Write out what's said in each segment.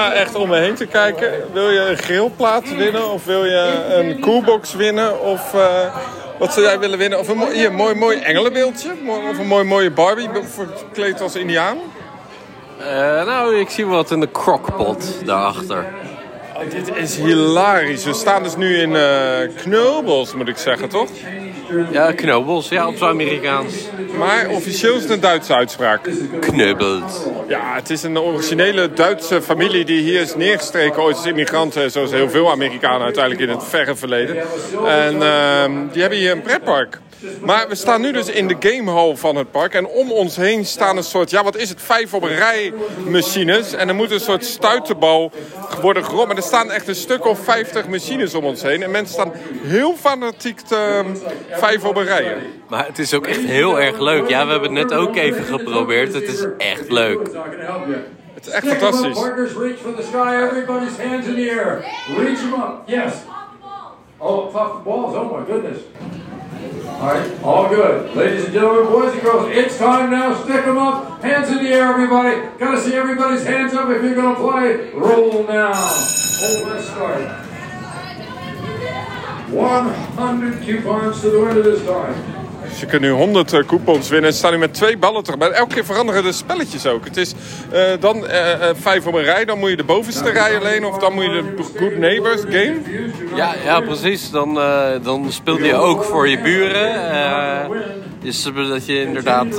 sta echt om me heen te kijken. Wil je een grillplaat winnen? Of wil je een coolbox winnen? Of uh, wat zou jij willen winnen? Of een mooi, hier, mooi, mooi engelenbeeldje? Of een mooi, mooie Barbie verkleed als indiaan? Uh, nou, ik zie wat in de crockpot daarachter. Oh, dit is hilarisch. We staan dus nu in uh, moet ik zeggen, toch? Ja, Knobels, ja, op zijn Amerikaans. Maar officieel is het een Duitse uitspraak. Knubbels. Ja, het is een originele Duitse familie die hier is neergestreken ooit als immigranten, zoals heel veel Amerikanen uiteindelijk in het verre verleden. En uh, die hebben hier een pretpark. Maar we staan nu dus in de gamehall van het park. En om ons heen staan een soort, ja wat is het, vijf op een rij machines. En er moet een soort stuiterbal worden gerold. Maar er staan echt een stuk of vijftig machines om ons heen. En mensen staan heel fanatiek te, vijf op een rij. Maar het is ook echt heel erg leuk. Ja, we hebben het net ook even geprobeerd. Het is echt leuk. Het is echt fantastisch. Partners reach for the sky. Everybody's hands in the air. Reach them up. Yes. Oh, the balls. Oh my goodness. All right, all good. Ladies and gentlemen, boys and girls, it's time now. Stick them up. Hands in the air, everybody. Got to see everybody's hands up if you're going to play. Roll now. Oh, let's start. 100 coupons to the winner this time. Je kunt nu 100 uh, coupons winnen. Ze staan nu met twee ballen terug. Maar elke keer veranderen de spelletjes ook. Het is uh, dan uh, vijf op een rij. Dan moet je de bovenste rij alleen. Of dan moet je de Good Neighbors game. Ja, ja precies. Dan, dan speel je ook voor je buren. dus dat je inderdaad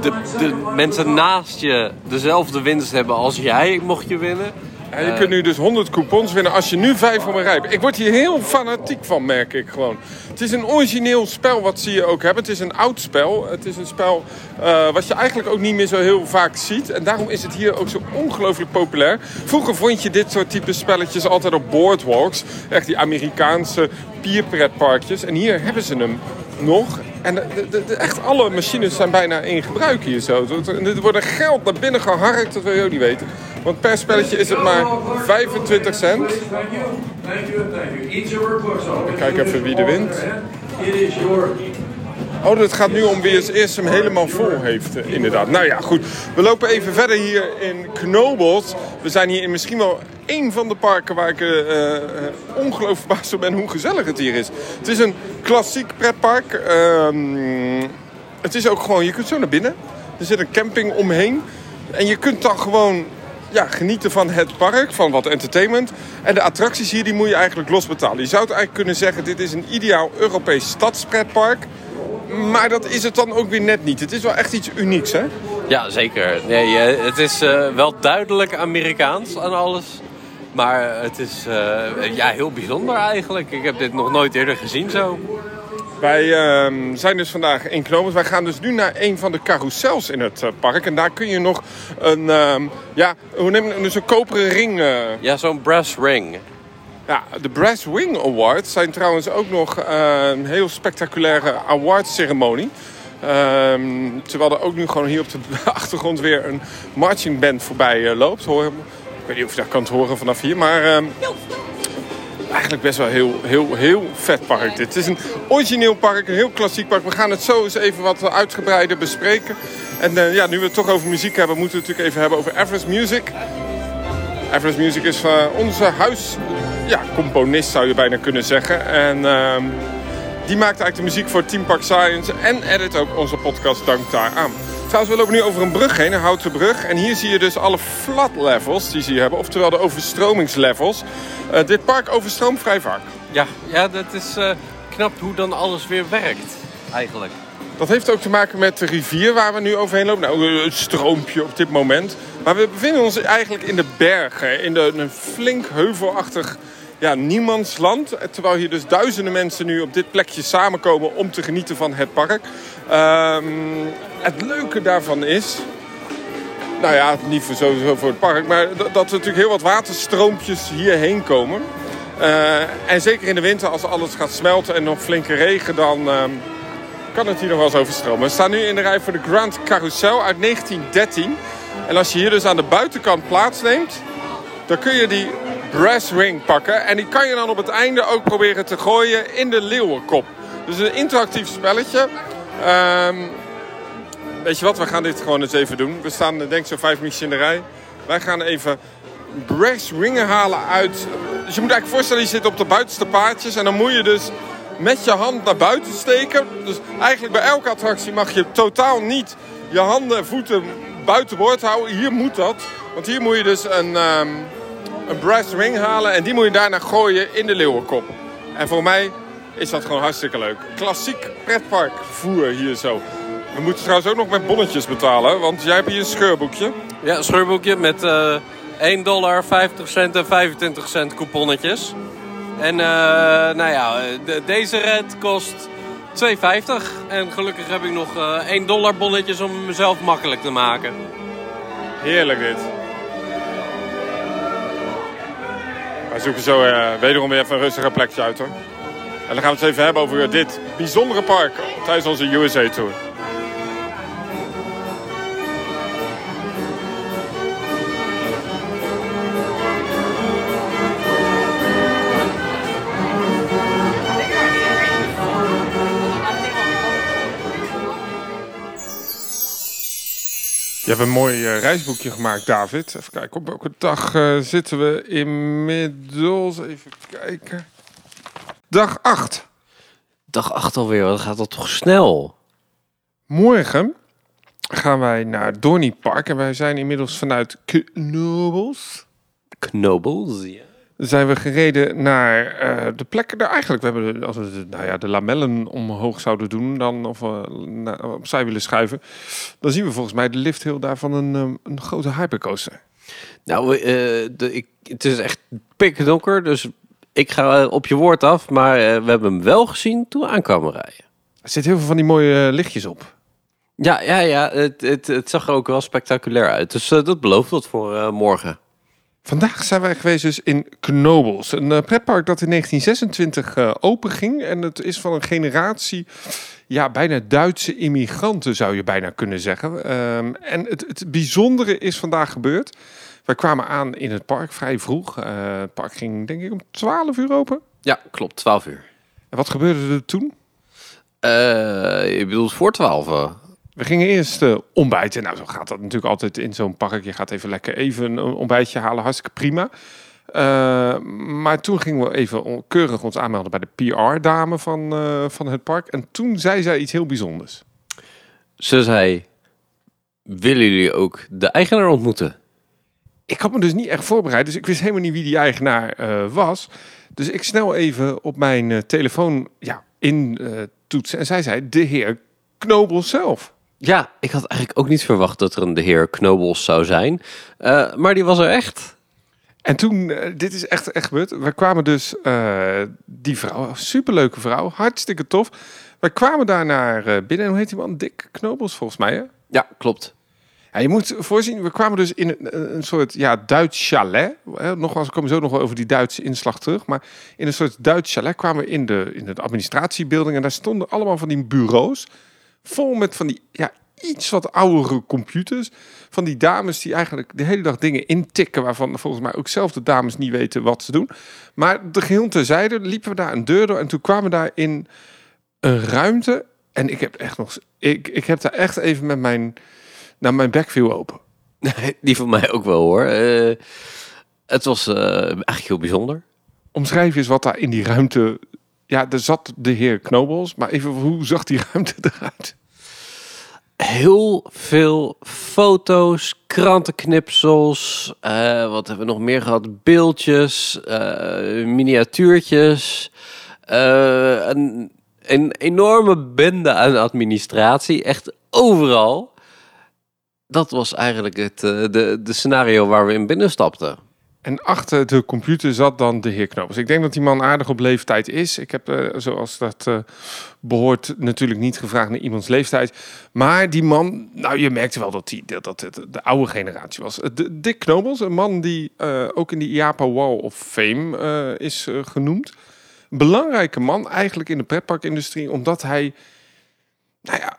de, de mensen naast je dezelfde winst hebben als jij, mocht je winnen. Je kunt nu dus 100 coupons winnen als je nu vijf op een rij hebt. Ik word hier heel fanatiek van, merk ik gewoon. Het is een origineel spel wat zie je ook hebben. Het is een oud spel. Het is een spel uh, wat je eigenlijk ook niet meer zo heel vaak ziet. En daarom is het hier ook zo ongelooflijk populair. Vroeger vond je dit soort type spelletjes altijd op boardwalks. Echt die Amerikaanse pierpretparkjes. En hier hebben ze hem nog. En de, de, de, echt alle machines zijn bijna in gebruik hier zo. Er wordt geld naar binnen geharkt, dat wil je ook niet weten. Want per spelletje is het maar 25 cent. Ik kijk even wie er wint. Oh, het gaat nu om wie het eerst hem helemaal vol heeft, eh, inderdaad. Nou ja, goed. We lopen even verder hier in Knobels. We zijn hier in misschien wel één van de parken waar ik uh, uh, ongelooflijk verbaasd ben hoe gezellig het hier is. Het is een klassiek pretpark. Uh, het is ook gewoon, je kunt zo naar binnen. Er zit een camping omheen. En je kunt dan gewoon ja, genieten van het park, van wat entertainment. En de attracties hier, die moet je eigenlijk los betalen. Je zou het eigenlijk kunnen zeggen, dit is een ideaal Europees stadspretpark. Maar dat is het dan ook weer net niet. Het is wel echt iets unieks, hè? Ja, zeker. Nee, het is uh, wel duidelijk Amerikaans aan alles. Maar het is uh, ja, heel bijzonder eigenlijk. Ik heb dit nog nooit eerder gezien zo. Wij uh, zijn dus vandaag in Knobels. Wij gaan dus nu naar een van de carousels in het uh, park. En daar kun je nog een, uh, ja, hoe neem je dus een koperen ring... Ja, zo'n brass ring. Ja, de Brass Wing Awards zijn trouwens ook nog een heel spectaculaire awardsceremonie. Ehm, terwijl er ook nu gewoon hier op de achtergrond weer een marching band voorbij loopt. Hoor, ik weet niet of je dat kan horen vanaf hier, maar... Ehm, eigenlijk best wel heel, heel, heel vet park. Dit is een origineel park, een heel klassiek park. We gaan het zo eens even wat uitgebreider bespreken. En uh, ja, nu we het toch over muziek hebben, moeten we het natuurlijk even hebben over Everest Music. Everest Music is uh, onze huis, ja, componist zou je bijna kunnen zeggen. En uh, die maakt eigenlijk de muziek voor Team Park Science en edit ook onze podcast dank daar aan. Trouwens, we lopen nu over een brug heen, een houten brug. En hier zie je dus alle flat levels die ze hier hebben. Oftewel de overstromingslevels. Uh, dit park overstroomt vrij vaak. Ja, ja dat is uh, knap hoe dan alles weer werkt, eigenlijk. Dat heeft ook te maken met de rivier waar we nu overheen lopen. Nou, een stroompje op dit moment. Maar we bevinden ons eigenlijk in de bergen. In een flink heuvelachtig ja, niemandsland. Terwijl hier dus duizenden mensen nu op dit plekje samenkomen om te genieten van het park. Um, het leuke daarvan is... Nou ja, niet voor, sowieso voor het park, maar dat er natuurlijk heel wat waterstroompjes hierheen komen. Uh, en zeker in de winter, als alles gaat smelten en nog flinke regen, dan uh, kan het hier nog wel eens overstromen. We staan nu in de rij voor de Grand Carousel uit 1913. En als je hier dus aan de buitenkant plaatsneemt, dan kun je die brass ring pakken. En die kan je dan op het einde ook proberen te gooien in de leeuwenkop. Dus een interactief spelletje. Um, weet je wat, we gaan dit gewoon eens even doen. We staan denk ik zo vijf minuutjes in de rij. Wij gaan even brass ringen halen uit... Dus je moet eigenlijk voorstellen, je zit op de buitenste paardjes... en dan moet je dus met je hand naar buiten steken. Dus eigenlijk bij elke attractie mag je totaal niet je handen en voeten buiten boord houden. Hier moet dat. Want hier moet je dus een, ehm, een brass ring halen en die moet je daarna gooien in de leeuwenkop. En voor mij is dat gewoon hartstikke leuk. Klassiek pretpark voer hier zo. We moeten trouwens ook nog met bonnetjes betalen, want jij hebt hier een scheurboekje. Ja, een scheurboekje met eh 1 dollar, 50 cent en 25 cent couponnetjes. En eh, nou ja, de- deze red kost 2,50. En gelukkig heb ik nog eh 1 dollar bonnetjes om mezelf makkelijk te maken. Heerlijk dit. Wij zoeken zo eh, wederom weer even een rustiger plekje uit hoor. En dan gaan we het even hebben over dit bijzondere park tijdens onze USA Tour. Je hebt een mooi eh, reisboekje gemaakt, David. Even kijken, op welke dag eh, zitten we inmiddels? Even kijken. Dag 8. Dag 8 alweer, dat gaat al toch snel. Morgen gaan wij naar Dorney Park. En wij zijn inmiddels vanuit Knobbels. Knobels, ja. Zijn we gereden naar eh, de plekken daar eigenlijk. We hebben, als we de, nou ja, de lamellen omhoog zouden doen, dan, of uh, opzij willen schuiven, dan zien we volgens mij de lift heel daar van een, ehm, een grote hypercoaster. Nou, eh, de, ik, het is echt pikdonker, dus ik ga eh, op je woord af. Maar eh, we hebben hem wel gezien toen we aankwamen rijden. Er zitten heel veel van die mooie eh, lichtjes op. Ja, ja, ja het, het, het zag er ook wel spectaculair uit. Dus eh, dat belooft wat voor eh, morgen. Vandaag zijn wij geweest dus in Knobbels. Een eh, pretpark dat in 1926 eh open ging. En het is van een generatie, ja, bijna Duitse immigranten zou je bijna kunnen zeggen. Ehm, en het, het bijzondere is vandaag gebeurd. Wij kwamen aan in het park vrij vroeg. Eh, het park ging denk ik om 12 uur open. Ja, klopt. 12 uur. En wat gebeurde er toen? Eh je bedoelt voor 12? We gingen eerst eh, ontbijten. Nou, zo gaat dat natuurlijk altijd in zo'n park. Je gaat even lekker even een ontbijtje halen. Hartstikke prima. Eh, maar toen gingen we even keurig ons aanmelden bij de PR-dame van, eh, van het park. En toen zei zij iets heel bijzonders. Ze zei, willen jullie ook de eigenaar ontmoeten? Ik had me dus niet echt voorbereid, dus ik wist helemaal niet wie die eigenaar was. Dus ik snel even op mijn telefoon ja, in toetsen. En zij zei, de heer Knobel zelf. Ja, ik had eigenlijk ook niet verwacht dat er een de heer Knobels zou zijn. Eh, maar die was er echt. En toen, eh, dit is echt, echt gebeurd. We kwamen dus, eh, die vrouw, superleuke vrouw, hartstikke tof. We kwamen daar naar binnen. En hoe heet die man? Dick Knobels, volgens mij, hè? Ja, klopt. Ja, je moet voorzien, we kwamen dus in een, een soort ja, Duits chalet. Nogmaals, we komen zo nog wel over die Duitse inslag terug. Maar in een soort Duits chalet kwamen we in de, in de administratiebuilding. En daar stonden allemaal van die bureaus. Vol met van die ja, iets wat oudere computers. Van die dames die eigenlijk de hele dag dingen intikken. Waarvan volgens mij ook zelf de dames niet weten wat ze doen. Maar de geheel terzijde liepen we daar een deur door. En toen kwamen we daar in een ruimte. En ik heb echt nog. Ik, ik heb daar echt even met mijn. Nou, mijn bek viel open. Die van mij ook wel hoor. Eh, het was eh, eigenlijk heel bijzonder. Omschrijf eens wat daar in die ruimte. Ja, er zat de heer Knobels, maar even hoe zag die ruimte eruit? Heel veel foto's, krantenknipsels. eh, wat hebben we nog meer gehad? Beeldjes, eh, miniatuurtjes. eh, een, een enorme bende aan administratie. Echt overal. Dat was eigenlijk het de, de scenario waar we in binnenstapten. En achter de computer zat dan de heer Knobels. Ik denk dat die man aardig op leeftijd is. Ik heb, eh, zoals dat eh, behoort, natuurlijk niet gevraagd naar iemands leeftijd. Maar die man, nou, je merkte wel dat, die, dat, dat de oude generatie was. De, Dick Knobels, een man die eh, ook in die IAPA Wall of Fame eh, is eh, genoemd. Belangrijke man eigenlijk in de pretparkindustrie, omdat hij, nou ja,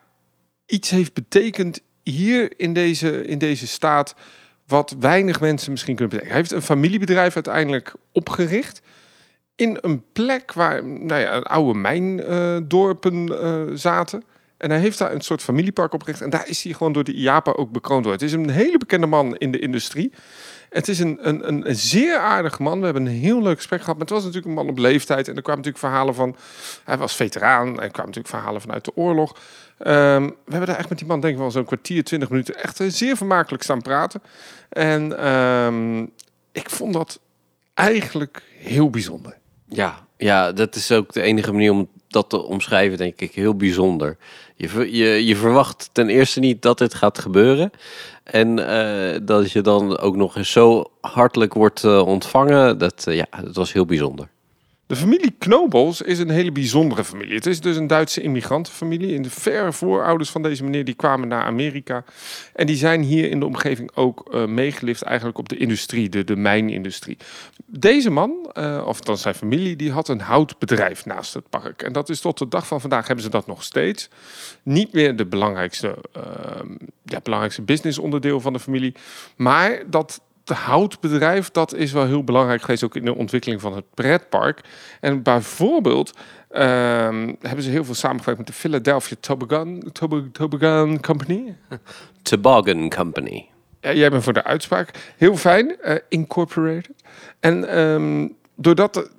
iets heeft betekend hier in deze, in deze staat wat weinig mensen misschien kunnen bedenken. Hij heeft een familiebedrijf uiteindelijk opgericht in een plek waar nou ja, oude mijndorpen eh, zaten. En hij heeft daar een soort familiepark opgericht. En daar is hij gewoon door de IAPA ook bekroond door. Het is een hele bekende man in de industrie. Het is een, een, een, zeer aardige man. We hebben een heel leuk gesprek gehad. Maar het was natuurlijk een man op leeftijd. En er kwamen natuurlijk verhalen van... Hij was veteraan. Er kwamen natuurlijk verhalen vanuit de oorlog. Ehm, we hebben daar echt met die man denk ik wel zo'n kwartier, twintig minuten... echt eh, zeer vermakelijk staan praten. En ehm, ik vond dat eigenlijk heel bijzonder. Ja, ja, dat is ook de enige manier om dat te omschrijven, denk ik, heel bijzonder. Je, je, je verwacht ten eerste niet dat dit gaat gebeuren. En eh, dat je dan ook nog eens zo hartelijk wordt eh, ontvangen, dat, eh, ja, dat was heel bijzonder. De familie Knobels is een hele bijzondere familie. Het is dus een Duitse immigrantenfamilie. In de verre voorouders van deze meneer die kwamen naar Amerika. En die zijn hier in de omgeving ook eh, meegelift eigenlijk op de industrie, de, de mijnindustrie. Deze man, eh, of dan zijn familie, die had een houtbedrijf naast het park. En dat is tot de dag van vandaag hebben ze dat nog steeds. Niet meer de belangrijkste, ehm, ja, belangrijkste businessonderdeel van de familie. Maar dat houtbedrijf, dat is wel heel belangrijk geweest ook in de ontwikkeling van het pretpark. En bijvoorbeeld ehm, hebben ze heel veel samengewerkt met de Philadelphia Toboggan, Tobo- Toboggan Company. Toboggan Company. Ja, jij bent voor de uitspraak. Heel fijn, eh, incorporated. En ehm, doordat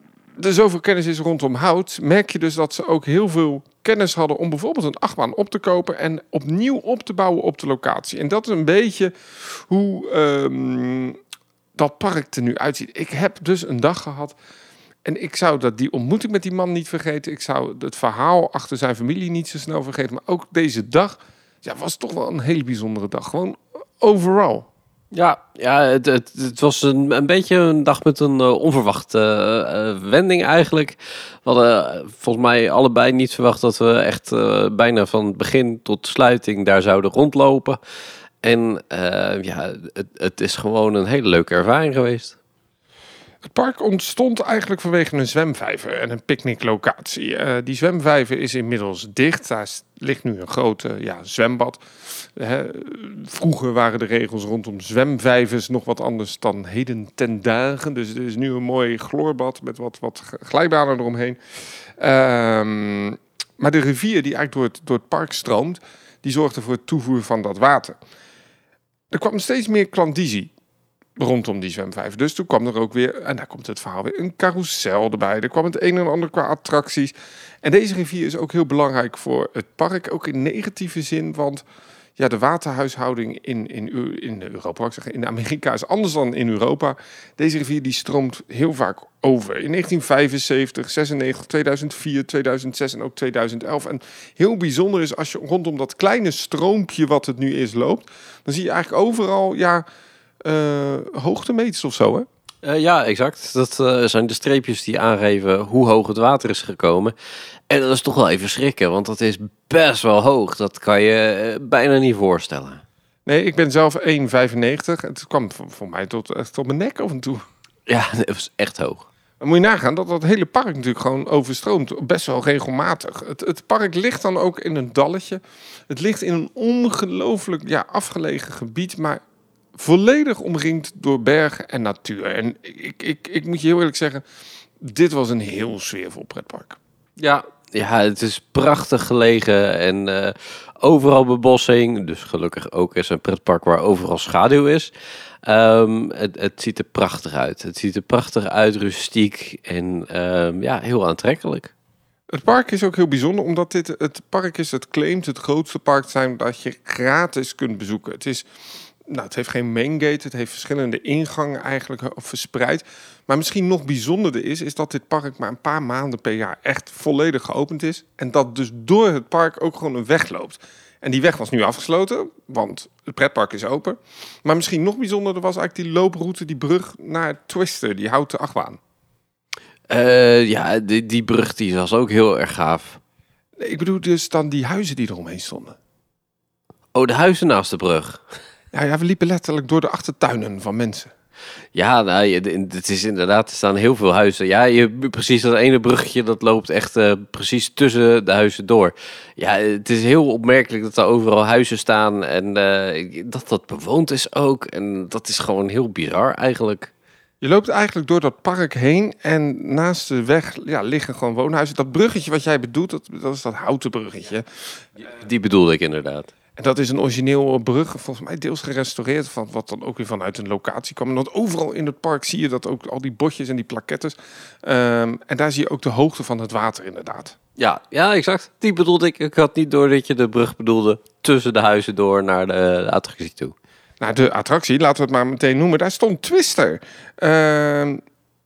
er, zoveel kennis is rondom hout, merk je dus dat ze ook heel veel kennis hadden om bijvoorbeeld een achtbaan op te kopen en opnieuw op te bouwen op de locatie. En dat is een beetje hoe ehm, dat park er nu uitziet. Ik heb dus een dag gehad en ik zou dat, die ontmoeting met die man niet vergeten. Ik zou het verhaal achter zijn familie niet zo snel vergeten. Maar ook deze dag ja, was toch wel een hele bijzondere dag. Gewoon overal. Ja, ja het, het, was een, een beetje een dag met een eh, onverwachte eh, eh, wending eigenlijk. We hadden volgens mij allebei niet verwacht dat we echt bijna van begin tot sluiting daar zouden rondlopen. En ja, het, het is gewoon een hele leuke ervaring geweest. Het park ontstond eigenlijk vanwege een zwemvijver en een picknicklocatie. Die zwemvijver is inmiddels dicht. Daar ligt nu een grote ja, zwembad. Vroeger waren de regels rondom zwemvijvers nog wat anders dan heden ten dagen. Dus er is nu een mooi gloorbad met wat, wat glijbanen eromheen. Ehm, maar de rivier die eigenlijk door het, door het park stroomt, die zorgt ervoor het toevoer van dat water. Er kwam steeds meer klandizie rondom die zwemvijver. Dus toen kwam er ook weer, en daar komt het verhaal weer, een carousel erbij. Er kwam het een en ander qua attracties. En deze rivier is ook heel belangrijk voor het park, ook in negatieve zin, want ja, de waterhuishouding in, in, in Europa, ik zeggen, in Amerika is anders dan in Europa. Deze rivier die stroomt heel vaak over. In 1975, 96, 2004, 2006 en ook 2011. En heel bijzonder is als je rondom dat kleine stroompje wat het nu is loopt, dan zie je eigenlijk overal ja, eh, hoogtemeters of zo. Hè? Eh, ja, exact. Dat eh, zijn de streepjes die aangeven hoe hoog het water is gekomen. En dat is toch wel even schrikken, want dat is best wel hoog. Dat kan je eh, bijna niet voorstellen. Nee, ik ben zelf 1,95. Het kwam voor, voor mij tot, echt tot mijn nek af en toe. Ja, dat was echt hoog. Dan moet je nagaan dat dat hele park natuurlijk gewoon overstroomt. Best wel regelmatig. Het, het park ligt dan ook in een dalletje. Het ligt in een ongelooflijk ja, afgelegen gebied. Maar volledig omringd door bergen en natuur. En ik, ik, ik moet je heel eerlijk zeggen. Dit was een heel sfeervol pretpark. Ja, ja het is prachtig gelegen en eh, overal bebossing. Dus gelukkig ook is een pretpark waar overal schaduw is. Ehm, het, het ziet er prachtig uit. Het ziet er prachtig uit, rustiek en ehm, ja, heel aantrekkelijk. Het park is ook heel bijzonder, omdat dit het park is, het claimt het grootste park te zijn dat je gratis kunt bezoeken. Het is, nou, het heeft geen main gate, het heeft verschillende ingangen eigenlijk eh, verspreid. Maar misschien nog bijzonderder is, is dat dit park maar een paar maanden per jaar echt volledig geopend is. En dat dus door het park ook gewoon een weg loopt. En die weg was nu afgesloten, want het pretpark is open. Maar misschien nog bijzonderder was eigenlijk die looproute, die brug naar Twister, die houten achtbaan. Eh, ja, die, die brug die was ook heel erg gaaf. Ik bedoel dus dan die huizen die eromheen stonden. Oh, de huizen naast de brug. Ja, ja, we liepen letterlijk door de achtertuinen van mensen. Ja, nou, je- het is inderdaad, er staan heel veel huizen. Ja, je, precies dat ene bruggetje, dat loopt echt eh, precies tussen de huizen door. Ja, het is heel opmerkelijk dat er overal huizen staan en eh, dat dat bewoond is ook. En dat is gewoon heel bizar eigenlijk. Je loopt eigenlijk door dat park heen en naast de weg ja, liggen gewoon woonhuizen. Dat bruggetje wat jij bedoelt, dat, dat is dat houten bruggetje. Die bedoelde ik inderdaad. En dat is een origineel brug, volgens mij deels gerestaureerd, van wat dan ook weer vanuit een locatie kwam. Want overal in het park zie je dat ook al die botjes en die plakettes. Ehm, en daar zie je ook de hoogte van het water inderdaad. Ja, ja, exact. Die bedoelde ik. Ik had niet door dat je de brug bedoelde tussen de huizen door naar de, de attractie toe. Nou, de attractie, laten we het maar meteen noemen. Daar stond Twister. Ehm,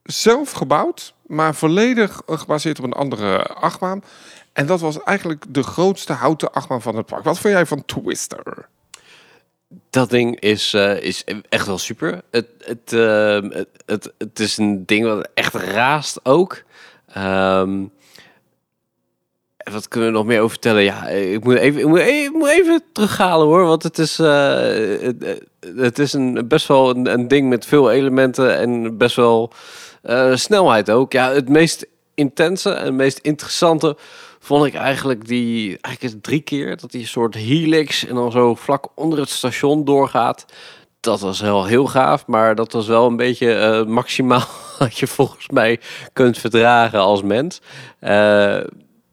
zelf gebouwd, maar volledig gebaseerd op een andere achtbaan. En dat was eigenlijk de grootste houten achtbaan van het park. Wat vind jij van Twister? Dat ding is, eh, is echt wel super. Het, het, eh, het, het, het is een ding wat echt raast ook. Ehm, wat kunnen we nog meer over vertellen? Ja, ik moet even, ik moet even, terughalen hoor. Want het is, uh, het, het, is een, best wel een, een, ding met veel elementen en best wel snelheid ook. Ja, het meest intense en meest interessante vond ik eigenlijk die eigenlijk drie keer dat die soort helix en dan zo vlak onder het station doorgaat. Dat was wel heel gaaf, maar dat was wel een beetje uh, maximaal wat je volgens mij kunt verdragen als mens. Uh,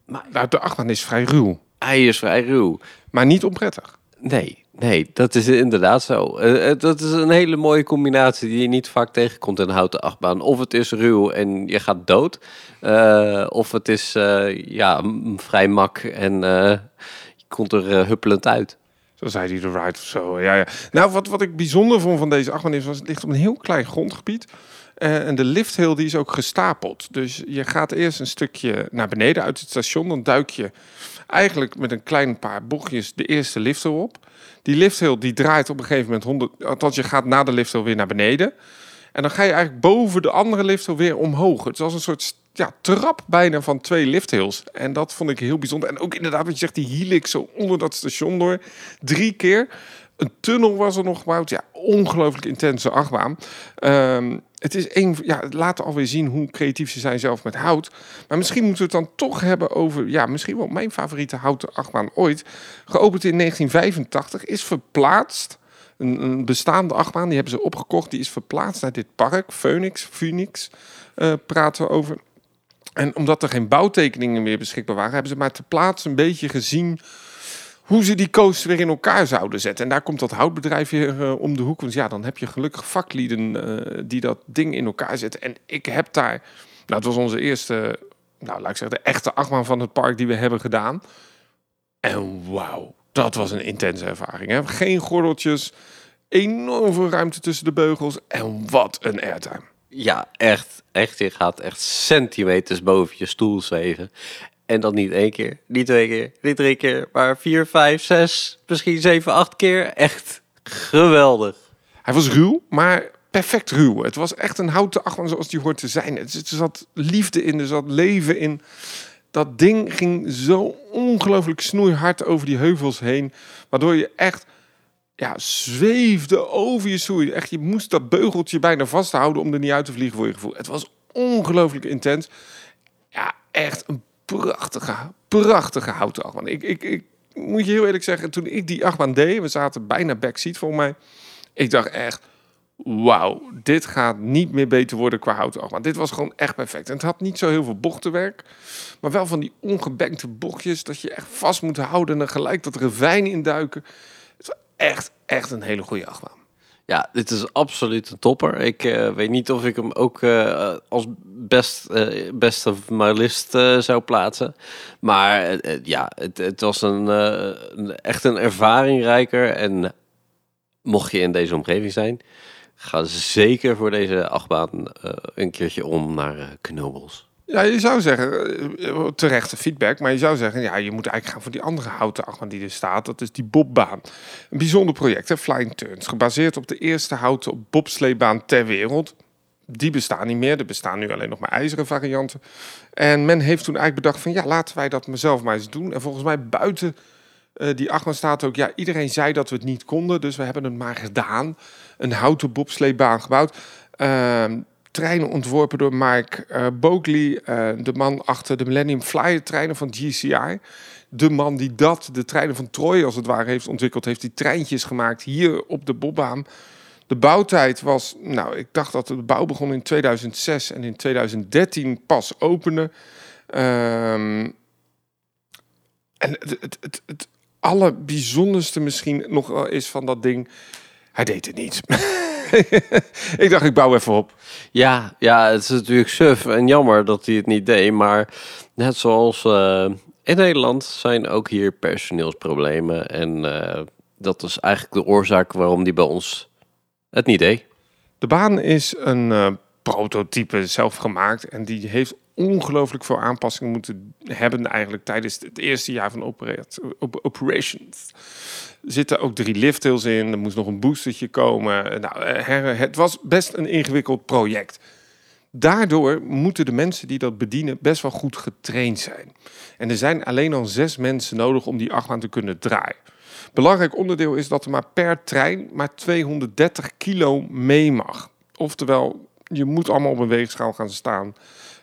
maar nou, de achtbaan is vrij ruw. Hij is vrij ruw. Maar niet onprettig. Nee, nee, dat is inderdaad zo. Uh, dat is een hele mooie combinatie die je niet vaak tegenkomt in een houten achtbaan. Of het is ruw en je gaat dood. Uh, of het is ja, vrij mak en je komt er huppelend uit. Zo zei hij de ride of zo. Ja, ja. Nou, wat, wat ik bijzonder vond van deze achtbaan is, was het ligt op een heel klein grondgebied. Uh, en de lifthill die is ook gestapeld. Dus je gaat eerst een stukje naar beneden uit het station. Dan duik je eigenlijk met een klein paar bochtjes de eerste lifthill op. Die lifthill die draait op een gegeven moment 100... Althans, je gaat na de lifthill weer naar beneden. En dan ga je eigenlijk boven de andere lifthill weer omhoog. Het was een soort ja, trap bijna van twee lifthills. En dat vond ik heel bijzonder. En ook inderdaad, wat je zegt, die helix zo onder dat station door. Drie keer. Een tunnel was er nog gebouwd. Ja, ongelooflijk intense achtbaan. Um, het is een, ja, laat alweer zien hoe creatief ze zijn zelf met hout. Maar misschien moeten we het dan toch hebben over, ja, misschien wel mijn favoriete houten achtbaan ooit. Geopend in 1985, is verplaatst. Een, een, bestaande achtbaan, die hebben ze opgekocht. Die is verplaatst naar dit park, Phoenix, Phoenix uh, praten we over. En omdat er geen bouwtekeningen meer beschikbaar waren, hebben ze maar te plaatsen een beetje gezien hoe ze die coaster weer in elkaar zouden zetten. En daar komt dat houtbedrijf weer uh, om de hoek. Want ja, dan heb je gelukkig vaklieden uh, die dat ding in elkaar zetten. En ik heb daar, nou, het was onze eerste, nou, laat ik zeggen, de echte achtbaan van het park die we hebben gedaan. En wauw, dat was een intense ervaring. Geen gordeltjes, enorm veel ruimte tussen de beugels. En wat een airtime. Ja, echt, echt. Je gaat echt centimeters boven je stoel zweven. En dan niet één keer, niet twee keer, niet drie keer, maar vier, vijf, zes, misschien zeven, acht keer. Echt geweldig. Hij was ruw, maar perfect ruw. Het was echt een houten achtbaan zoals die hoort te zijn. Er zat liefde in, er zat leven in. Dat ding ging zo ongelooflijk snoeihard over die heuvels heen. Waardoor je echt ja, zweefde over je stoel. Echt, je moest dat beugeltje bijna vasthouden om er niet uit te vliegen voor je gevoel. Het was ongelooflijk intens. Ja, echt een prachtige, prachtige houten. Ik, ik, ik moet je heel eerlijk zeggen, toen ik die achtbaan deed, we zaten bijna backseat voor mij. Ik dacht echt, wauw, dit gaat niet meer beter worden qua houten achtbaan. Dit was gewoon echt perfect. En het had niet zo heel veel bochtenwerk, maar wel van die ongebenkte bochtjes dat je echt vast moet houden en gelijk dat ravijn induiken. Het was echt, echt een hele goede achtbaan. Ja, dit is absoluut een topper. Ik uh, weet niet of ik hem ook uh, als best, uh, best of my list zou plaatsen. Maar ja, het, het was een, een, echt een ervaringrijker. En mocht je in deze omgeving zijn, ga zeker voor deze achtbaan een keertje om naar Knobbels. Ja, je zou zeggen, eh, terechte feedback, maar je zou zeggen, ja, je moet eigenlijk gaan voor die andere houten achtbaan die er staat. Dat is die bobbaan. Een bijzonder project, hè, Flying Turns, gebaseerd op de eerste houten bobsleebaan ter wereld. Die bestaan niet meer, er bestaan nu alleen nog maar ijzeren varianten. En men heeft toen eigenlijk bedacht van, ja, laten wij dat mezelf maar eens doen. En volgens mij buiten uh, die achtbaan staat ook, ja, iedereen zei dat we het niet konden, dus we hebben het maar gedaan. Een houten bobsleebaan gebouwd. Uh, treinen ontworpen door Mike uh, Bogley, uh, de man achter de Millennium Flyer treinen van GCI. De man die dat, de treinen van Troy als het ware, heeft ontwikkeld, heeft die treintjes gemaakt hier op de bobbaan. De bouwtijd was, nou, ik dacht dat de bouw begon in 2006 en in 2013 pas opende. Ehm, en het, het, het, allerbijzonderste misschien nog is van dat ding, hij deed het niet. ik dacht, ik bouw even op. Ja, ja, het is natuurlijk suf en jammer dat hij het niet deed. Maar net zoals eh, in Nederland zijn ook hier personeelsproblemen. En eh, dat is eigenlijk de oorzaak waarom die bij ons het niet deed. De baan is een eh, prototype zelf gemaakt en die heeft ongelooflijk veel aanpassingen moeten hebben eigenlijk tijdens het eerste jaar van operat- op- operations. Er zitten ook drie lifthills in, er moest nog een boostertje komen. Nou, het was best een ingewikkeld project. Daardoor moeten de mensen die dat bedienen best wel goed getraind zijn. En er zijn alleen al zes mensen nodig om die achtbaan te kunnen draaien. Belangrijk onderdeel is dat er maar per trein maar 230 kilo mee mag. Oftewel, je moet allemaal op een weegschaal gaan staan.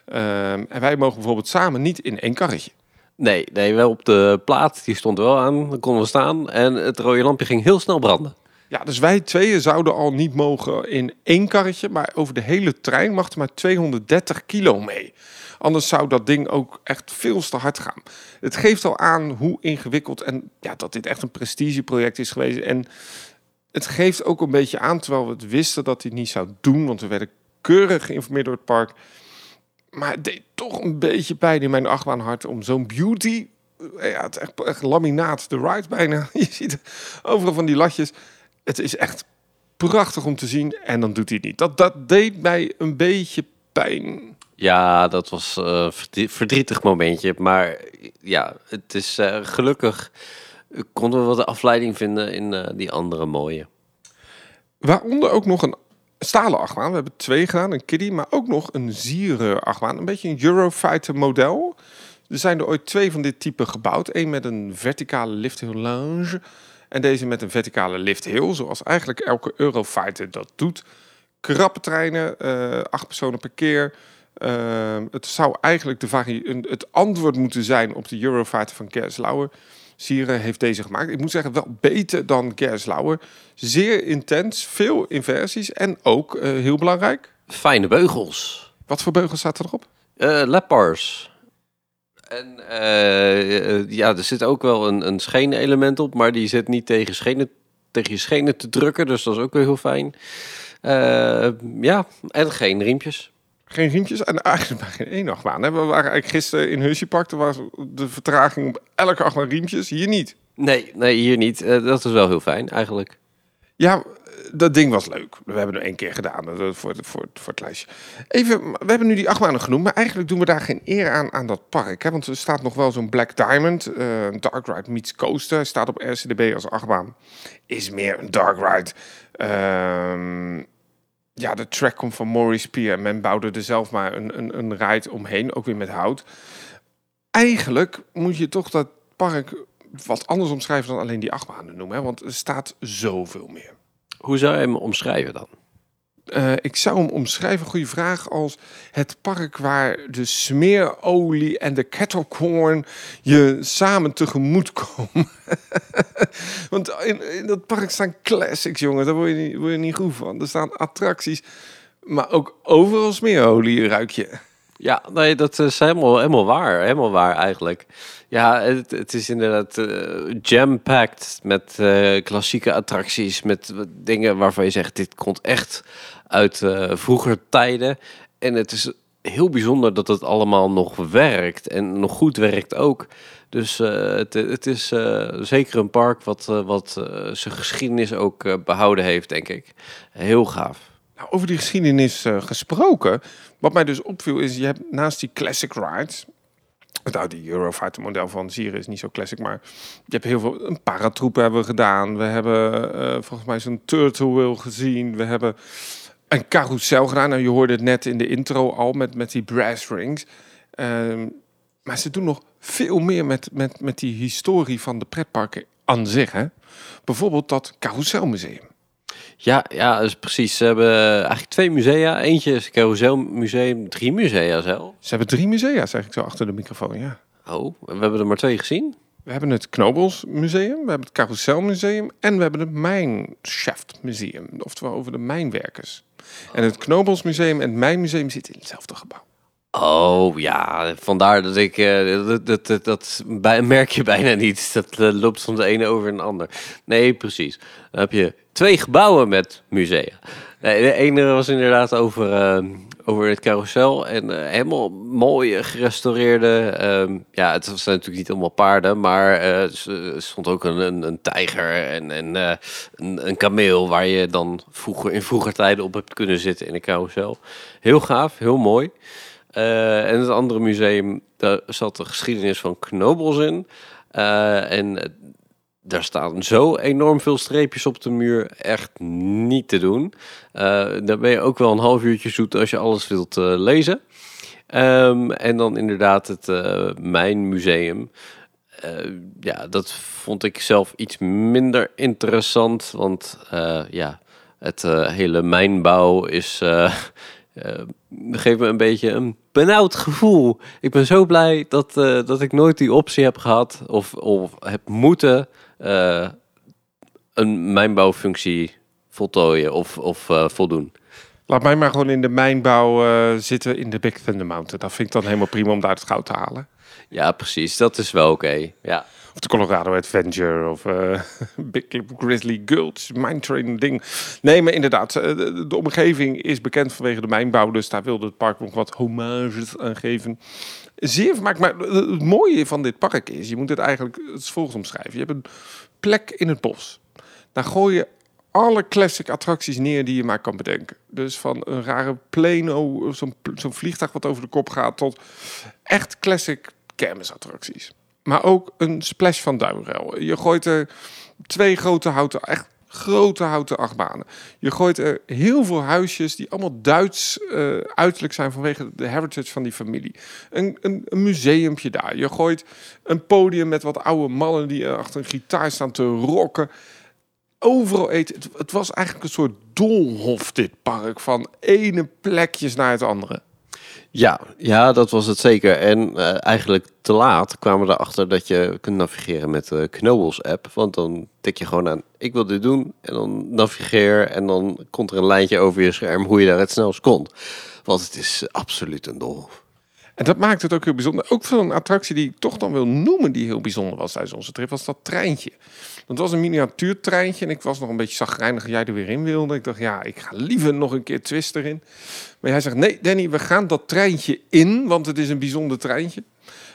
Ehm, en wij mogen bijvoorbeeld samen niet in één karretje. Nee, nee, wel op de plaat, die stond er wel aan, dan konden we staan. En het rode lampje ging heel snel branden. Ja, dus wij tweeën zouden al niet mogen in één karretje, maar over de hele trein mag er maar 230 kilo mee. Anders zou dat ding ook echt veel te hard gaan. Het geeft al aan hoe ingewikkeld en ja, dat dit echt een prestigeproject is geweest. En het geeft ook een beetje aan, terwijl we het wisten dat hij het niet zou doen, want we werden keurig geïnformeerd door het park. Maar het deed toch een beetje pijn in mijn achtbaanhart om zo'n beauty. eh, Ja, het is echt, echt laminaat, de ride bijna. Je ziet overal van die latjes. Het is echt prachtig om te zien en dan doet hij het niet. Dat, dat deed mij een beetje pijn. Ja, dat was eh, een verdrie- verdrietig momentje. Maar ja, het is eh, gelukkig eh, konden we wat afleiding vinden in eh, die andere mooie. Waaronder ook nog een stalen achtbaan. We hebben twee gedaan, een kiddie, maar ook nog een zieren achtbaan. Een beetje een Eurofighter model. Er zijn er ooit twee van dit type gebouwd. Eén met een verticale lifthill lounge en deze met een verticale lifthill, zoals eigenlijk elke Eurofighter dat doet. Krappe treinen, eh, acht personen per keer. Eh, het zou eigenlijk de een- het antwoord moeten zijn op de Eurofighter van Gerslauer. Sieren heeft deze gemaakt. Ik moet zeggen, wel beter dan Gerslauer. Zeer intens, veel inversies en ook, eh, heel belangrijk, Fijne beugels. wat voor beugels staat erop? Eh Lepars. En eh, ja, er zit ook wel een, een schenen-element op, maar die zit niet tegen, schenen, tegen je schenen te drukken, dus dat is ook weer heel fijn. Ja, en geen riempjes. Geen riempjes en eigenlijk maar geen één achtbaan. hè. We waren eigenlijk gisteren in Hershey Park. Er was de vertraging op elke achtbaan riempjes. Hier niet. Nee, nee, hier niet. Eh, dat is wel heel fijn eigenlijk. Ja, dat ding was leuk. We hebben het één keer gedaan eh, voor, het- voor, voor het lijstje. Even, we hebben nu die achtbanen genoemd, maar eigenlijk doen we daar geen eer aan aan dat park. Hè? Want er staat nog wel zo'n Black Diamond, eh, een Dark Ride meets Coaster. Staat op RCDB als achtbaan. Is meer een Dark Ride. Ehm, ja, de track komt van Maurice Pier en men bouwde er zelf maar een, een, een omheen, ook weer met hout. Eigenlijk moet je toch dat park wat anders omschrijven dan alleen die achtbanen noemen. Hè? Want er staat zoveel meer. Hoe zou je hem omschrijven dan? Eh, ik zou hem omschrijven, goede vraag, als het park waar de smeerolie en de kettlecorn je samen tegemoet komen. Want in, in dat park staan classics, jongen, daar word je, niet, word je niet goed van. Er staan attracties, maar ook overal smeerolie ruik je. Ja, nee, dat is helemaal, helemaal waar. Helemaal waar eigenlijk. Ja, het, het is inderdaad eh, jam-packed met eh, klassieke attracties. Met dingen waarvan je zegt, dit komt echt uit eh, vroeger tijden. En het is heel bijzonder dat het allemaal nog werkt. En nog goed werkt ook. Dus het, het is zeker een park wat, wat zijn geschiedenis ook eh, behouden heeft, denk ik. Heel gaaf. Nou, over die geschiedenis gesproken. Wat mij dus opviel is, je hebt naast die classic rides... Nou, die Eurofighter model van Zire is niet zo classic, maar je hebt heel veel... Een paratroep hebben gedaan. We hebben eh, volgens mij zo'n turtle wheel gezien. We hebben een carousel gedaan. Nou, je hoorde het net in de intro al met, met die brass rings. Ehm, maar ze doen nog veel meer met, met, met die historie van de pretparken aan zich. Hè? Bijvoorbeeld dat carouselmuseum. Ja, ja, dus precies. Ze hebben eigenlijk twee musea. Eentje is het Carouselmuseum, drie musea zelf. Ze hebben drie musea, zeg ik zo achter de microfoon, ja. Oh, we hebben er maar twee gezien. We hebben het Knobels Museum, we hebben het Carousel Museum en we hebben het Mineshaft Museum, oftewel over de mijnwerkers. En het Knobels Museum en het Mijnmuseum zitten in hetzelfde gebouw. Oh ja, vandaar dat ik. eh, dat, dat, dat, merk je bijna niet. Dat eh, loopt van de ene over een ander. Nee, precies. Dan heb je twee gebouwen met musea. De ene was inderdaad over, eh, over het carousel. En eh, helemaal mooi eh, gerestaureerde. ehm, ja, het was natuurlijk niet allemaal paarden. Maar eh, er stond ook een, een, een tijger en, en eh, een, een kameel. Waar je dan vroeger, in vroeger tijden op hebt kunnen zitten in een carousel. Heel gaaf, heel mooi. Eh, en het andere museum, daar zat de geschiedenis van Knobels in. Eh, en eh, daar staan zo enorm veel streepjes op de muur. Echt niet te doen. Eh, daar ben je ook wel een half uurtje zoet als je alles wilt eh, lezen. Ehm, en dan inderdaad het eh Mijn Museum. Ja, dat vond ik zelf iets minder interessant. Want ja, het hele mijnbouw is... geeft me een beetje een benauwd gevoel. Ik ben zo blij dat, dat ik nooit die optie heb gehad of, of heb moeten eh, een mijnbouwfunctie voltooien of, of eh, voldoen. Laat mij maar gewoon in de mijnbouw eh, zitten in de Big Thunder Mountain. Dat vind ik dan helemaal prima om daar het goud te halen. Ja, precies. Dat is wel oké. Ja. Of de Colorado Adventure of eh, Big Grizzly Gulch, Mine Train ding. Nee, maar inderdaad, de, de omgeving is bekend vanwege de mijnbouw. Dus daar wilde het park nog wat homages aan geven. Zeer vermaakt. Maar het mooie van dit park is, je moet het eigenlijk het volgende omschrijven. Je hebt een plek in het bos. Daar gooi je alle classic attracties neer die je maar kan bedenken. Dus van een rare pleno, zo'n zo'n vliegtuig wat over de kop gaat, tot echt classic kermisattracties. Maar ook een splash van duimrel. Je gooit er twee grote houten, echt grote houten achtbanen. Je gooit er heel veel huisjes die allemaal Duits eh, uiterlijk zijn vanwege de heritage van die familie. Een, een, een museumpje daar. Je gooit een podium met wat oude mannen die achter een gitaar staan te rocken. Overal eten. Het, het was eigenlijk een soort doolhof, dit park. Van ene plekjes naar het andere. Ja, ja, dat was het zeker. En eh, eigenlijk te laat kwamen we erachter dat je kunt navigeren met de Knobels app. Want dan tik je gewoon aan, ik wil dit doen. En dan navigeer en dan komt er een lijntje over je scherm hoe je daar het snelst komt. Want het is absoluut een doolhof. En dat maakt het ook heel bijzonder. Ook voor een attractie die ik toch dan wil noemen die heel bijzonder was tijdens onze trip, was dat treintje. Dat was een miniatuurtreintje en ik was nog een beetje zagrijnig jij er weer in wilde. Ik dacht, ja, ik ga liever nog een keer twist erin. Maar hij zegt, nee Danny, we gaan dat treintje in, want het is een bijzonder treintje.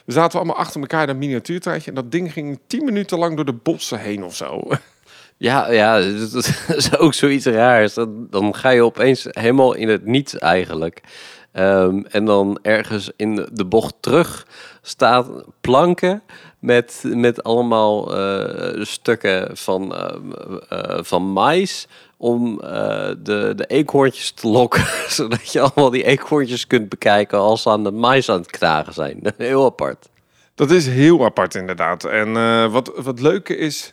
We zaten allemaal achter elkaar dat miniatuurtreintje en dat ding ging tien minuten lang door de bossen heen of zo. Ja, ja, dat is ook zoiets raars. Dan ga je opeens helemaal in het niets eigenlijk. Ehm, en dan ergens in de bocht terug staat planken met, met allemaal eh, stukken van, eh, van mais om eh, de, de eekhoorntjes te lokken, zodat je allemaal die eekhoorntjes kunt bekijken als ze aan de mais aan het knagen zijn. Heel apart. Dat is heel apart inderdaad. En wat, wat leuke is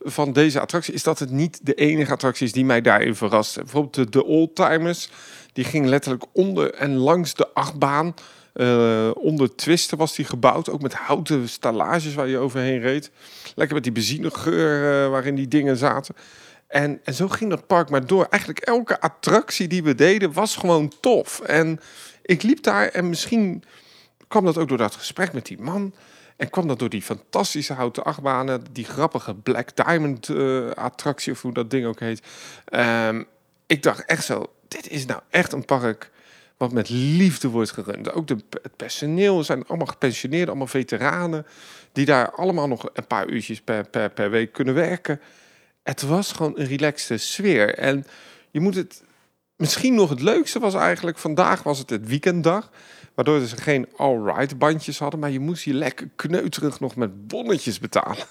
van deze attractie... is dat het niet de enige attractie is die mij daarin verrast. Bijvoorbeeld de, de Oldtimers. Die ging letterlijk onder en langs de achtbaan. Eh, onder twisten was die gebouwd. Ook met houten stallages waar je overheen reed. Lekker met die benzinegeur eh, waarin die dingen zaten. En, en zo ging dat park maar door. Eigenlijk elke attractie die we deden was gewoon tof. En ik liep daar en misschien kwam dat ook door dat gesprek met die man. En kwam dat door die fantastische houten achtbanen. Die grappige Black Diamond eh, attractie, of hoe dat ding ook heet. Ehm, ik dacht echt zo, dit is nou echt een park wat met liefde wordt gerund. Ook de, het personeel zijn allemaal gepensioneerden, allemaal veteranen. Die daar allemaal nog een paar uurtjes per, per, per week kunnen werken. Het was gewoon een relaxte sfeer. En je moet het... Misschien nog het leukste was eigenlijk... Vandaag was het het weekenddag. Waardoor ze geen all-right bandjes hadden. Maar je moest je lekker kneuterig nog met bonnetjes betalen.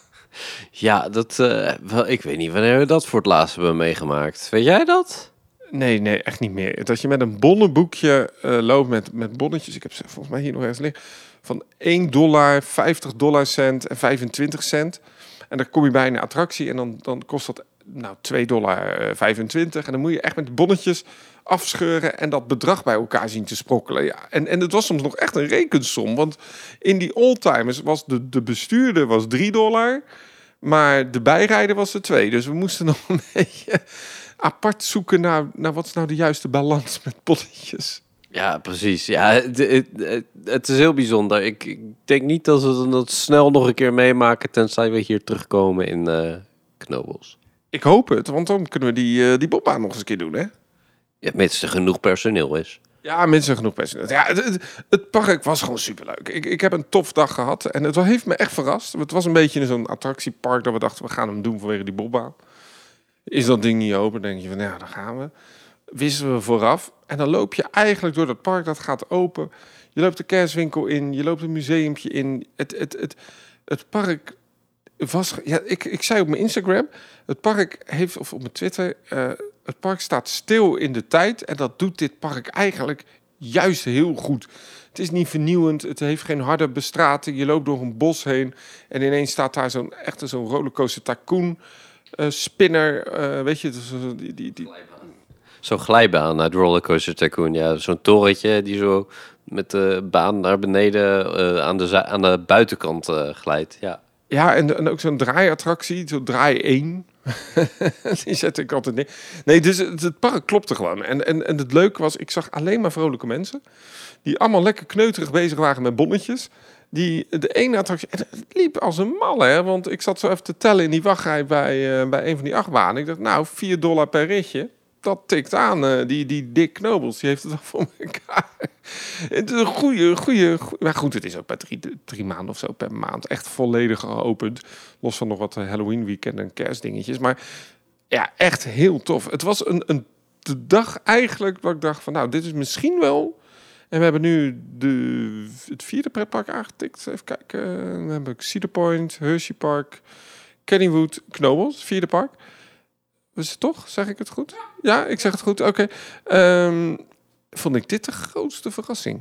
Ja, dat, eh, wel, ik weet niet wanneer we dat voor het laatst hebben meegemaakt. Weet jij dat? Nee, nee, echt niet meer. Dat je met een bonnenboekje eh, loopt met, met bonnetjes. Ik heb ze volgens mij hier nog ergens liggen. Van 1 dollar, 50 dollar cent en 25 cent. En dan kom je bij een attractie en dan, dan kost dat nou 2,25 dollar. 25. En dan moet je echt met bonnetjes afscheuren en dat bedrag bij elkaar zien te sprokkelen. Ja, en, en het was soms nog echt een rekensom. Want in die oldtimers was de, de bestuurder was 3 dollar. Maar de bijrijder was er 2. Dus we moesten nog een beetje apart zoeken naar, naar wat is nou de juiste balans met bonnetjes. Ja, precies. Ja, het, het, is heel bijzonder. Ik, ik denk niet dat we dat snel nog een keer meemaken, tenzij we hier terugkomen in eh Knobels. Ik hoop het, want dan kunnen we die, eh, die bobbaan nog eens een keer doen, hè? Ja, mits er genoeg personeel is. Ja, mensen genoeg personeel. Ja, het, het, het park was gewoon superleuk. Ik, ik heb een tof dag gehad en het heeft me echt verrast. Het was een beetje zo'n attractiepark dat we dachten, we gaan hem doen vanwege die bobbaan. Is dat ding niet open, denk je van, nou ja, dan gaan we. Wisten we vooraf. En dan loop je eigenlijk door dat park, dat gaat open. Je loopt de kerstwinkel in, je loopt een museumpje in. Het, het, het, het park was... Ja, ik, ik zei op mijn Instagram, het park heeft, of op mijn Twitter... eh, het park staat stil in de tijd en dat doet dit park eigenlijk juist heel goed. Het is niet vernieuwend, het heeft geen harde bestrating. Je loopt door een bos heen en ineens staat daar zo'n echte zo'n rollercoaster tycoon eh, spinner, eh, weet je, die, die, die, Zo'n glijbaan uit Rollercoaster Tycoon. Ja, zo'n torentje die zo met de baan naar beneden aan, de aan de buitenkant glijdt. Ja. Ja, en, en ook zo'n draaiattractie, zo draai 1. Die zet ik altijd neer. Nee, dus het, het park klopte gewoon. En, en, en het leuke was, ik zag alleen maar vrolijke mensen. Die allemaal lekker kneuterig bezig waren met bonnetjes. Die de ene attractie... En het liep als een malle, hè. Want ik zat zo even te tellen in die wachtrij bij, eh, bij een van die achtbanen. Ik dacht, nou, 4 dollar per ritje. Dat tikt aan. eh, die, die Dick Knobels, die heeft het al voor elkaar. Het is een goede, goede. Maar goed, het is ook bij drie, drie maanden of zo per maand. Echt volledig geopend. Los van nog wat eh, Halloween weekend en kerstdingetjes. Maar ja, echt heel tof. Het was een, een de dag eigenlijk dat ik dacht van... Nou, dit is misschien wel... En we hebben nu de, het vierde pretpark aangetikt. Even kijken. Dan heb ik Cedar Point, Hershey Park, Kennywood, Knobels. Vierde park. Het toch? Zeg ik het goed? Ja, ik zeg het goed. Oké. Ehm, vond ik dit de grootste verrassing.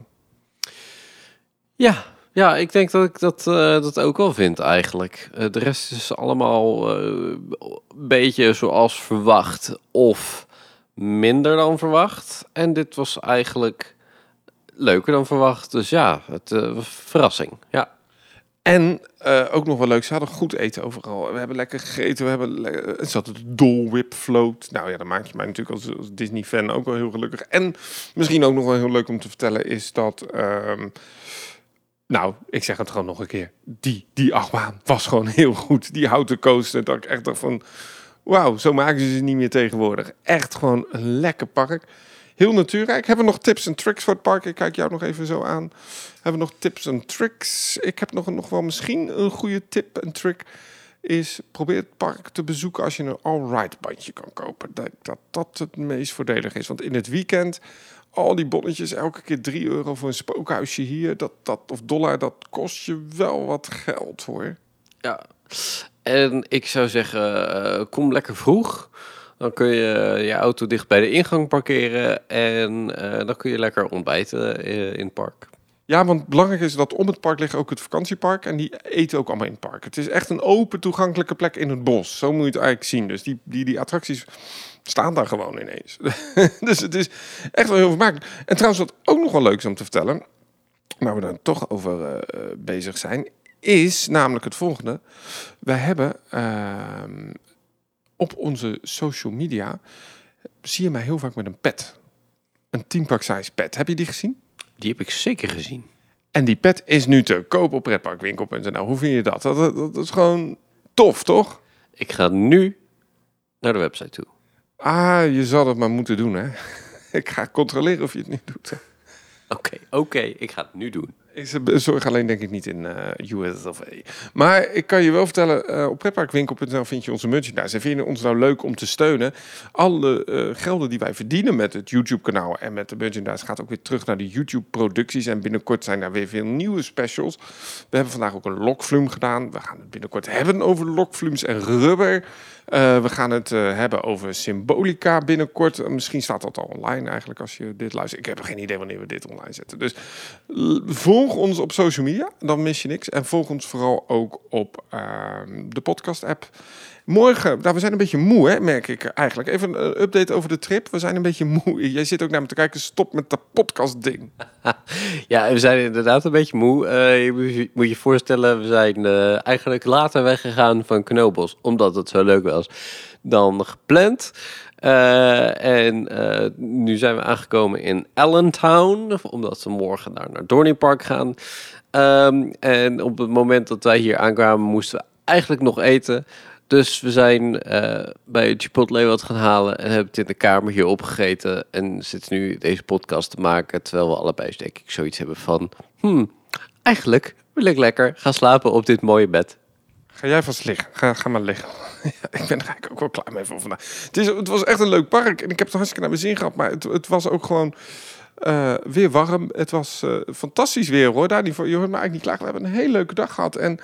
Ja, ja, ik denk dat ik dat, eh, dat ook wel vind eigenlijk. Eh, de rest is allemaal eh, een beetje zoals verwacht of minder dan verwacht. En dit was eigenlijk leuker dan verwacht. Dus ja, het eh, was verrassing. Ja. En eh, ook nog wel leuk, ze hadden goed eten overal. We hebben lekker gegeten, we hebben le- er zat het Dole Whip float. Nou ja, dat maak je mij natuurlijk als, als Disney-fan ook wel heel gelukkig. En misschien ook nog wel heel leuk om te vertellen is dat... ehm, nou, ik zeg het gewoon nog een keer. Die, die achtbaan was gewoon heel goed. Die houten coaster, dat ik echt dacht van... Wauw, zo maken ze ze niet meer tegenwoordig. Echt gewoon een lekker park. Heel natuurrijk. Hebben we nog tips en tricks voor het park? Ik kijk jou nog even zo aan. Hebben we nog tips en tricks? Ik heb nog, nog wel misschien een goede tip en trick. Is probeer het park te bezoeken als je een all-right bandje kan kopen. Dat, dat dat het meest voordelig is. Want in het weekend, al die bonnetjes, elke keer 3 euro voor een spookhuisje hier. Dat, dat, of dollar, dat kost je wel wat geld hoor. ja. En ik zou zeggen, eh, kom lekker vroeg. Dan kun je je auto dicht bij de ingang parkeren. En eh, dan kun je lekker ontbijten eh, in het park. Ja, want belangrijk is dat om het park ligt ook het vakantiepark. En die eten ook allemaal in het park. Het is echt een open toegankelijke plek in het bos. Zo moet je het eigenlijk zien. Dus die, die, die attracties staan daar gewoon ineens. dus het is echt wel heel vermakelijk. En trouwens, wat ook nog wel leuk is om te vertellen... waar we dan toch over eh, bezig zijn... is namelijk het volgende. We hebben ehm, op onze social media... zie je mij heel vaak met een pet. Een teampark size pet. Heb je die gezien? Die heb ik zeker gezien. En die pet is nu te koop op pretparkwinkel.nl. Hoe vind je dat? Dat, dat? dat is gewoon tof, toch? Ik ga nu naar de website toe. Ah, je zal het maar moeten doen, hè? Ik ga controleren of je het nu doet. Oké, oké, ik ga het nu doen. Zorg alleen denk ik niet in eh US of A. Maar ik kan je wel vertellen, eh, op pretparkwinkel.nl vind je onze merchandise. En vind je ons nou leuk om te steunen? Alle eh, gelden die wij verdienen met het YouTube-kanaal en met de merchandise gaat ook weer terug naar de YouTube-producties. En binnenkort zijn er weer veel nieuwe specials. We hebben vandaag ook een lokflume gedaan. We gaan het binnenkort hebben over lokflumes en rubber. Eh, we gaan het eh, hebben over symbolica binnenkort. Misschien staat dat al online eigenlijk als je dit luistert. Ik heb geen idee wanneer we dit online zetten. Dus volg ons op social media, dan mis je niks. En volg ons vooral ook op ehm, de podcast app. Morgen, nou, we zijn een beetje moe, hè, merk ik eigenlijk. Even een update over de trip. We zijn een beetje moe. Jij zit ook naar me te kijken. Stop met dat podcast-ding. Ja, we zijn inderdaad een beetje moe. Eh, je moet je- voorstellen, we zijn eh, eigenlijk later weggegaan van Knobels, omdat het zo leuk was, dan gepland. Eh, en eh, nu zijn we aangekomen in Allentown, omdat we morgen daar naar Dorney gaan. Ehm, en op het moment dat wij hier aankwamen, moesten we eigenlijk nog eten. Dus we zijn eh, bij Chipotle wat gaan halen en hebben het in de kamer hier opgegeten. En zitten nu deze podcast te maken, terwijl we allebei denk ik zoiets hebben van... Hmm, eigenlijk wil ik lekker gaan slapen op dit mooie bed. Ga jij vast liggen. Ga, ga maar liggen. Ik ben er eigenlijk ook wel klaar mee voor vandaag. Het, is, het was echt een leuk park. En ik heb het hartstikke naar mijn zin gehad. Maar het, het was ook gewoon eh, weer warm. Het was eh, fantastisch weer hoor. Daar. Je hoort me eigenlijk niet klagen. We hebben een hele leuke dag gehad. En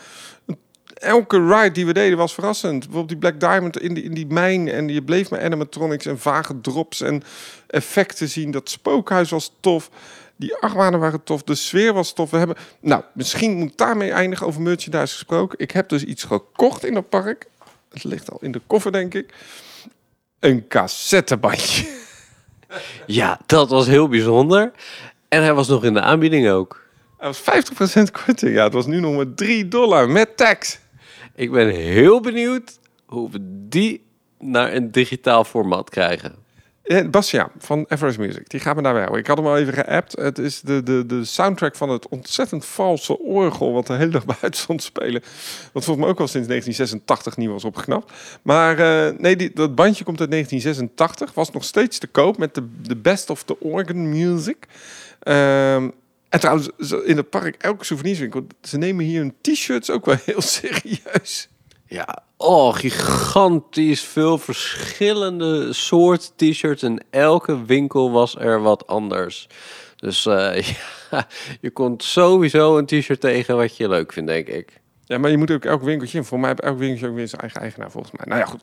elke ride die we deden was verrassend. Bijvoorbeeld die Black Diamond in die, in die mijn. En je bleef met animatronics en vage drops en effecten zien. Dat spookhuis was tof. Die achtbanen waren tof. De sfeer was tof. We hebben, nou, misschien moet ik daarmee eindigen over merchandise gesproken. Ik heb dus iets gekocht in dat park. Het ligt al in de koffer, denk ik. Een cassettebandje. Ja, dat was heel bijzonder. En hij was nog in de aanbieding ook. Dat was 50% korting. Ja, het was nu nog maar 3 dollar met tax. Ik ben heel benieuwd hoe we die naar een digitaal format krijgen. Eh, Bastiaan van Everest Music, die gaat me daarbij houden. Ik had hem al even geappt. Het is de, de, de soundtrack van het ontzettend valse orgel... wat de hele dag buiten stond spelen. Wat volgens mij ook al sinds 1986 niet was opgeknapt. Maar eh, nee, die, dat bandje komt uit 1986. Was nog steeds te koop met de, de best of the organ music. Ehm, en trouwens, in het park, elke souvenirswinkel... ze nemen hier hun t-shirts ook wel heel serieus. Ja, oh, gigantisch veel verschillende soort t-shirts. En elke winkel was er wat anders. Dus eh, ja, je komt sowieso een t-shirt tegen wat je leuk vindt, denk ik. Ja, maar je moet ook elk winkeltje in. Voor mij heeft elk winkeltje ook weer zijn eigen eigenaar, volgens mij. Nou ja, goed.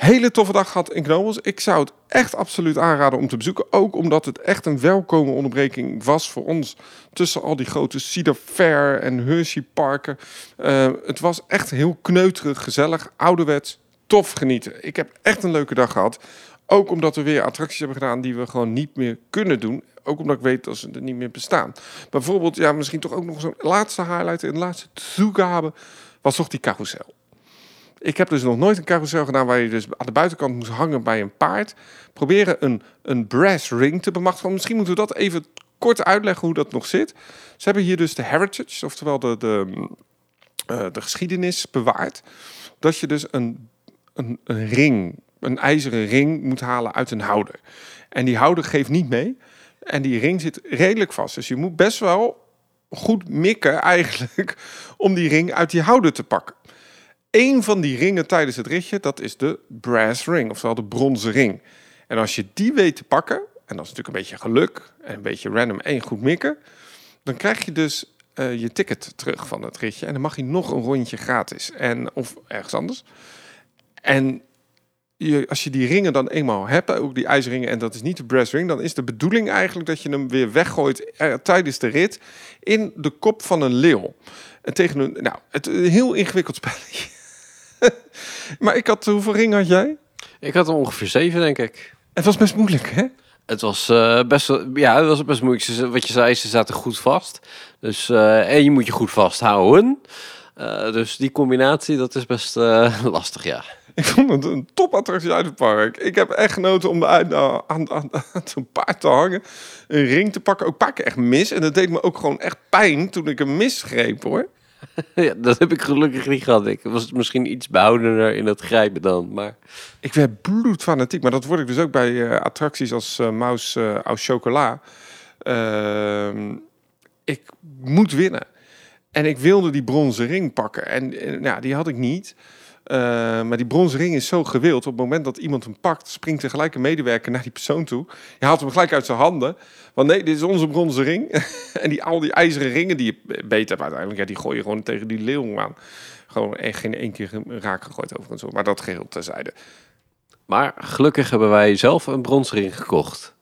Hele toffe dag gehad in Knobels. Ik zou het echt absoluut aanraden om te bezoeken. Ook omdat het echt een welkome onderbreking was voor ons. Tussen al die grote Cedar Fair en Hershey parken. Eh, het was echt heel kneuterig, gezellig, ouderwets, tof genieten. Ik heb echt een leuke dag gehad. Ook omdat we weer attracties hebben gedaan die we gewoon niet meer kunnen doen. Ook omdat ik weet dat ze er niet meer bestaan. Bijvoorbeeld, ja, misschien toch ook nog zo'n laatste highlight. En laatste toegabe was toch die carousel. Ik heb dus nog nooit een carousel gedaan waar je dus aan de buitenkant moest hangen bij een paard. Proberen een, een brass ring te bemachtigen. Misschien moeten we dat even kort uitleggen hoe dat nog zit. Ze hebben hier dus de heritage, oftewel de, de, eh, de geschiedenis bewaard. Dat je dus een, een, een ring, een ijzeren ring moet halen uit een houder. En die houder geeft niet mee. En die ring zit redelijk vast. Dus je moet best wel goed mikken eigenlijk om die ring uit die houder te pakken. Eén van die ringen tijdens het ritje, dat is de brass ring, oftewel de bronzen ring. En als je die weet te pakken, en dat is natuurlijk een beetje geluk en een beetje random en goed mikken, dan krijg je dus eh, je ticket terug van het ritje. En dan mag je nog een rondje gratis. En, of ergens anders. En je, als je die ringen dan eenmaal hebt, ook die ijzerringen, en dat is niet de brass ring, dan is de bedoeling eigenlijk dat je hem weer weggooit eh, tijdens de rit in de kop van een leeuw. En tegen een, nou, het een heel ingewikkeld spelletje. maar ik had, hoeveel ringen had jij? Ik had er ongeveer zeven, denk ik. Het was best moeilijk, hè? Het was eh, best ja, het was best moeilijk. Ze- Wat je zei, ze zaten goed vast. Dus, eh, en je moet je goed vasthouden. Eh, dus die combinatie, dat is best lastig, ja. Ik vond het een topattractie uit het park. Ik heb echt genoten om aan, aan, aan zo'n paard te hangen. Een ring te pakken. Ook een paar keer echt mis. En dat deed me ook gewoon echt pijn toen ik hem misgreep, hoor. ja. Dat heb ik gelukkig niet gehad. Ik was misschien iets behoudender in het grijpen dan. Maar Ik werd bloedfanatiek. Maar dat word ik dus ook bij eh, attracties als eh Maus eh au Chocolat. Ehm, ik moet winnen. En ik wilde die bronzen ring pakken. En, eh, nou, die had ik niet. Eh, maar die bronzen ring is zo gewild. Op het moment dat iemand hem pakt, springt er gelijk een medewerker naar die persoon toe. Je haalt hem gelijk uit zijn handen. Want nee, dit is onze bronzen ring. en die, al die ijzeren ringen die je beet hebt uiteindelijk, ja, die gooi je gewoon tegen die leeuw aan. Gewoon echt geen één keer raak gegooid overigens. Maar dat geheel terzijde. Maar gelukkig hebben wij zelf een bronsring gekocht.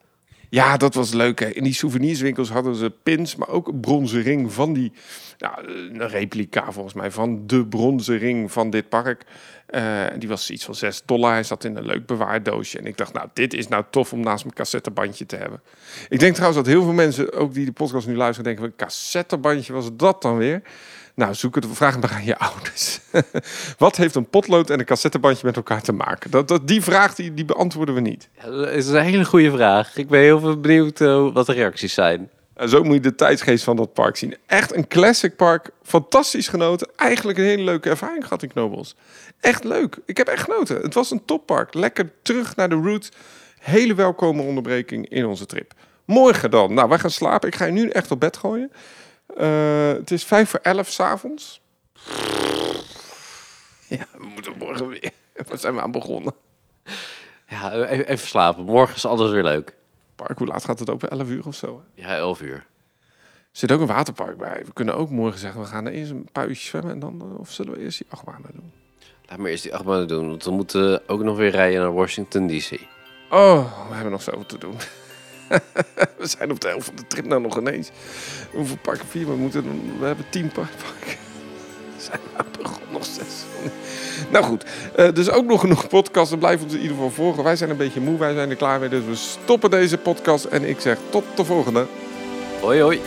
Ja, dat was leuk. Hè. In die souvenirswinkels hadden ze pins, maar ook een bronzen ring van die, ja, een replica volgens mij, van de bronzen ring van dit park. Eh, die was iets van 6 dollar. Hij zat in een leuk bewaardoosje. En ik dacht, nou, dit is nou tof om naast mijn cassettebandje te hebben. Ik denk trouwens dat heel veel mensen, ook die de podcast nu luisteren, denken: een cassettebandje was dat dan weer? Nou, zoek het, vraag maar aan je ouders. Wat heeft een potlood en een cassettebandje met elkaar te maken? Dat, dat, die vraag die, die beantwoorden we niet. Ja, dat is een hele goede vraag. Ik ben heel veel benieuwd eh, wat de reacties zijn. En zo moet je de tijdsgeest van dat park zien. Echt een classic park. Fantastisch genoten. Eigenlijk een hele leuke ervaring gehad in Knobels. Echt leuk. Ik heb echt genoten. Het was een toppark. Lekker terug naar de route. Hele welkome onderbreking in onze trip. Morgen dan. Nou, wij gaan slapen. Ik ga je nu echt op bed gooien. Uh, het is vijf voor elf s'avonds. Ja, we moeten morgen weer. Waar zijn we aan begonnen? Ja, even, even slapen. Morgen is alles weer leuk. Park, hoe laat gaat het open? 11 uur of zo? Ja, 11 uur. Er zit ook een waterpark bij. We kunnen ook morgen zeggen, we gaan er eerst een paar uurtjes zwemmen en dan, of zullen we eerst die achtbanen doen? Laat maar eerst die achtbanen doen, want we moeten ook nog weer rijden naar Washington DC. Oh, we hebben nog zoveel te doen. we zijn op de helft van de trip nou nog ineens. Hoeveel parken vier? We, moeten, we hebben tien parken. We zijn nog zes. Nou goed, uh, dus ook nog genoeg podcasten. Blijf ons in ieder geval volgen. Wij zijn een beetje moe, wij zijn er klaar mee. Dus we stoppen deze podcast. En ik zeg tot de volgende. Hoi hoi.